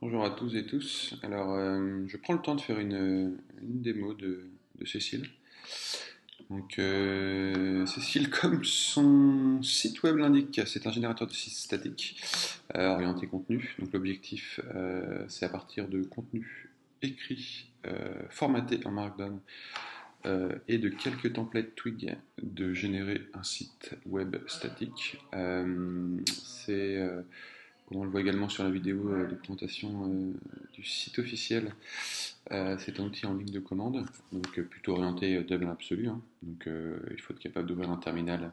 Bonjour à tous et tous. Alors, euh, je prends le temps de faire une, démo de, Cécile. Donc, euh, Cécile, comme son site web l'indique, c'est un générateur de sites statiques euh, orienté contenu. Donc, l'objectif, euh, c'est à partir de contenu écrit, formaté en Markdown et de quelques templates Twig de générer un site web statique. C'est comme on le voit également sur la vidéo euh, de présentation euh, du site officiel, euh, c'est un outil en ligne de commande, donc plutôt orienté dans l'absolu. Hein. Donc il faut être capable d'ouvrir un terminal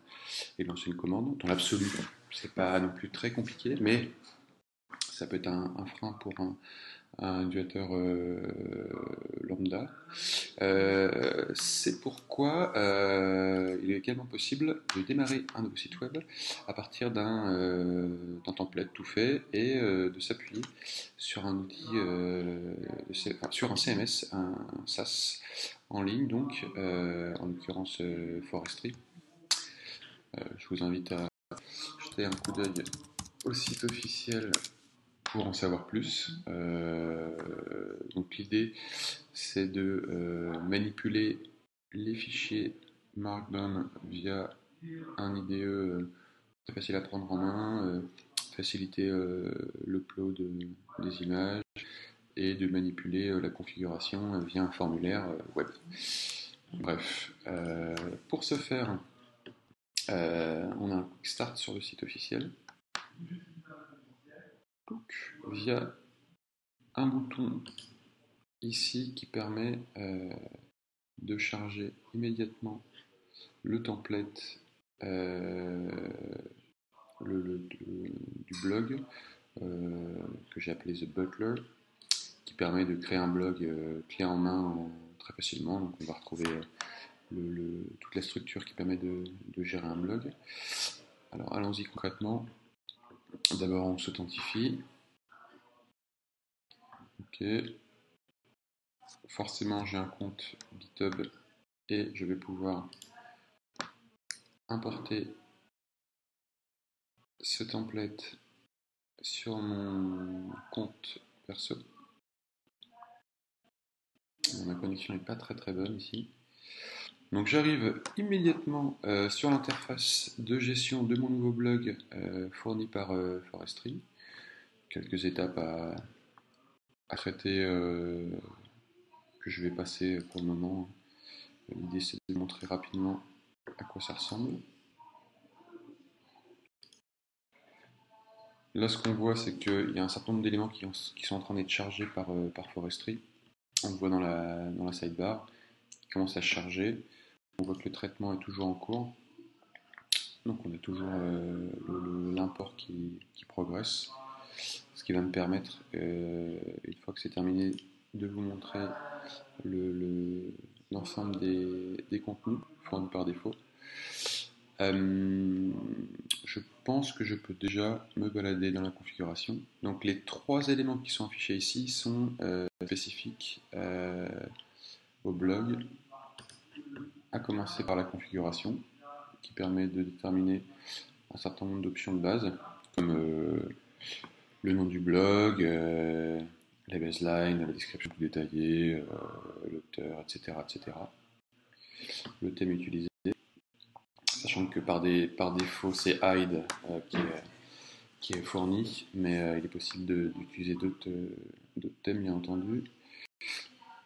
et lancer une commande. Dans l'absolu, c'est pas non plus très compliqué, mais ça peut être un, un frein pour un, un utilisateur euh, lambda. Euh, c'est pourquoi euh, il est également possible de démarrer un nouveau site web à partir d'un template tout fait et de s'appuyer sur un outil, sur un CMS, un SaaS en ligne, donc en l'occurrence Forestry. je vous invite à jeter un coup d'œil au site officiel pour en savoir plus. Euh, donc l'idée, c'est de euh, manipuler les fichiers Markdown via un IDE euh, facile à prendre en main, faciliter l'upload des images et de manipuler la configuration via un formulaire web. Bref, pour ce faire, on a un quick start sur le site officiel via un bouton ici qui permet euh, de charger immédiatement le template euh, du blog euh, que j'ai appelé The Butler qui permet de créer un blog clé en main très facilement. Donc on va retrouver toute la structure qui permet de, de gérer un blog. Alors allons-y concrètement D'abord, on s'authentifie. Ok. Forcément, j'ai un compte GitHub et je vais pouvoir importer ce template sur mon compte perso. Ma connexion n'est pas très très bonne ici. Donc j'arrive immédiatement euh, sur l'interface de gestion de mon nouveau blog euh, fourni par euh, Forestry. Quelques étapes à, traiter que je vais passer pour le moment. L'idée c'est de montrer rapidement à quoi ça ressemble. Là ce qu'on voit c'est qu'il y a un certain nombre d'éléments qui, sont en train d'être chargés par, par Forestry. On le voit dans la, dans la sidebar qui commence à charger. On voit que le traitement est toujours en cours. Donc on a toujours euh, l'import qui, progresse. Ce qui va me permettre, euh, une fois que c'est terminé, de vous montrer l'ensemble le, des, contenus fournis par défaut. Euh, je pense que je peux déjà me balader dans la configuration. Donc les trois éléments qui sont affichés ici sont spécifiques au blog à commencer par la configuration qui permet de déterminer un certain nombre d'options de base comme euh, le nom du blog, euh, la baseline, la description plus détaillée, euh, l'auteur, etc., etc. Le thème utilisé, sachant que par, défaut c'est hide euh, qui, est, fourni, mais il est possible d'utiliser d'autres thèmes bien entendu.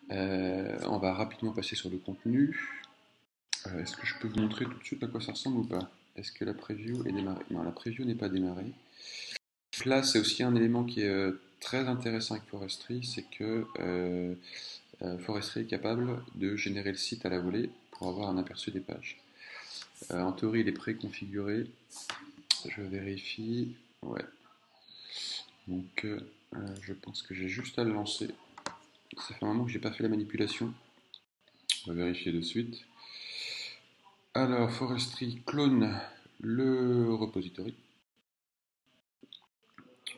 on va rapidement passer sur le contenu. Euh, Est-ce que je peux vous montrer tout de suite à quoi ça ressemble ou pas? Est-ce que la preview est démarrée? Non, la preview n'est pas démarrée. Là, c'est aussi un élément qui est euh, très intéressant avec Forestry, c'est que euh, Forestry est capable de générer le site à la volée pour avoir un aperçu des pages. En théorie, il est préconfiguré. Je vérifie. Ouais. Donc, je pense que j'ai juste à le lancer. Ça fait un moment que j'ai pas fait la manipulation. On va vérifier de suite. Alors, Forestry clone le repository.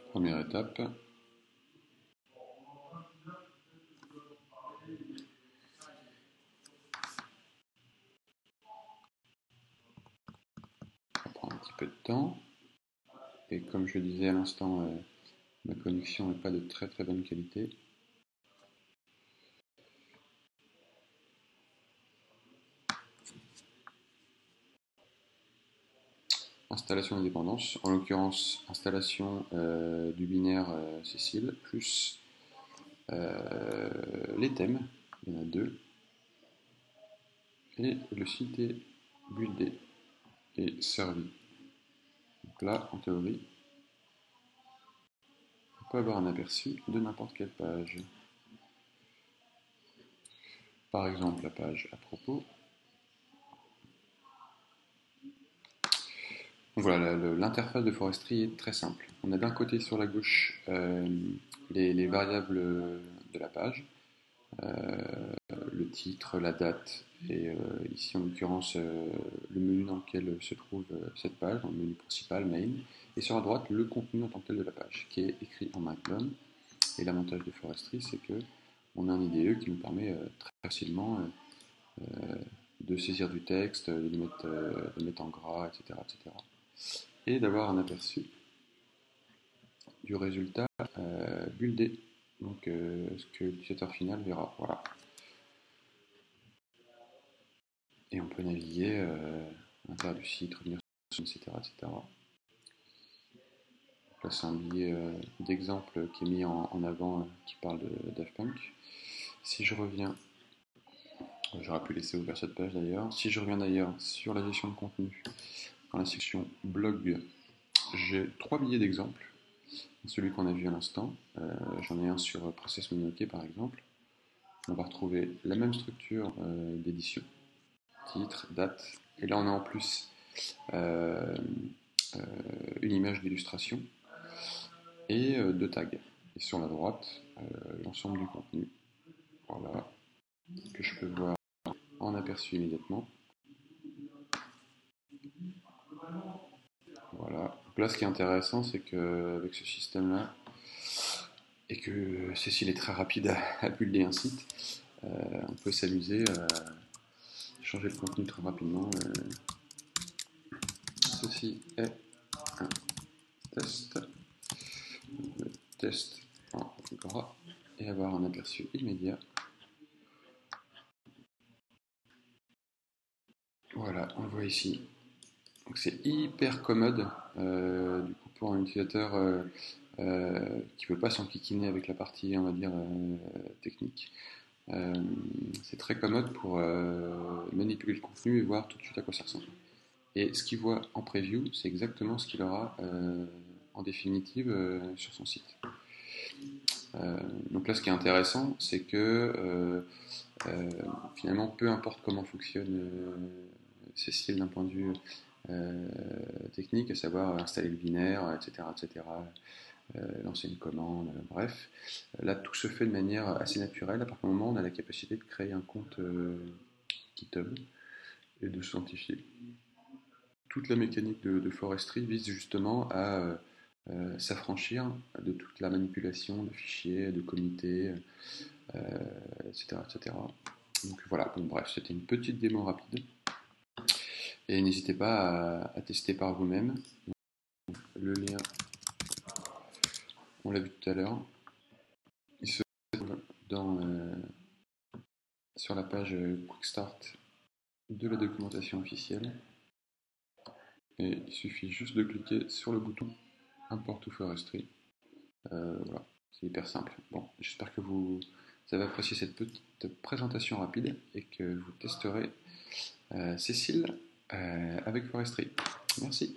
Première étape. Ça prend un petit peu de temps. Et comme je disais à l'instant, euh, Ma connexion n'est pas de très très bonne qualité. Installation d'indépendance, en l'occurrence installation euh, du binaire euh, Cécile, plus euh, les thèmes, il y en a deux, et le site est buildé et servi. Donc là, en théorie, on peut avoir un aperçu de n'importe quelle page. Par exemple, la page à propos. Voilà, l'interface de Forestry est très simple. On a d'un côté sur la gauche euh, les, variables de la page, euh, le titre, la date, et euh, ici en l'occurrence le menu dans lequel se trouve cette page, le menu principal, main, et sur la droite le contenu en tant que tel de la page, qui est écrit en Markdown. Et l'avantage de Forestry, c'est que on a un IDE qui nous permet très facilement de saisir du texte, de le mettre, mettre en gras, etc. etc et d'avoir un aperçu du résultat euh, buildé, donc euh, ce que l'utilisateur final verra. Voilà. Et on peut naviguer euh, à l'intérieur du site, revenir sur etc. etc. Là, c'est un billet euh, d'exemple qui est mis en, avant qui parle de Daft Punk. Si je reviens, j'aurais pu laisser ouvert cette page d'ailleurs. Si je reviens d'ailleurs sur la gestion de contenu, dans la section blog, j'ai trois billets d'exemple. Celui qu'on a vu à l'instant, euh, j'en ai un sur Process Monoké par exemple. On va retrouver la même structure euh, d'édition, titre, date, et là on a en plus euh, une image d'illustration et deux tags. Et sur la droite, l'ensemble du contenu, voilà, que je peux voir en aperçu immédiatement. Là, ce qui est intéressant, c'est qu'avec ce système-là, et que Cécile est très rapide à, builder un site, euh, on peut s'amuser à changer le contenu très rapidement. Euh. Ceci est un test. Le test en gras et avoir un aperçu immédiat. Voilà, on voit ici donc c'est hyper commode euh, du coup pour un utilisateur euh, euh, qui ne veut pas s'enquiquiner avec la partie on va dire technique. c'est très commode pour manipuler le contenu et voir tout de suite à quoi ça ressemble. Et ce qu'il voit en preview, c'est exactement ce qu'il aura en définitive sur son site. donc là, ce qui est intéressant, c'est que finalement, peu importe comment fonctionne Cécile d'un point de vue euh, technique, à savoir installer le binaire, etc., etc., euh, lancer une commande, euh, bref. Là, tout se fait de manière assez naturelle. À partir du moment où on a la capacité de créer un compte GitHub et de s'identifier. Toute la mécanique de, Forestry vise justement à s'affranchir de toute la manipulation de fichiers, de comités, etc., etc. Donc voilà, bon bref, c'était une petite démo rapide. Et n'hésitez pas à, tester par vous-même. Le lien, on l'a vu tout à l'heure, il se trouve dans, euh, sur la page Quick Start de la documentation officielle. Et il suffit juste de cliquer sur le bouton Import to Forestry. Euh, voilà, c'est hyper simple. Bon, j'espère que vous avez apprécié cette petite présentation rapide et que vous testerez euh, Cécile euh, avec Forestry. Merci.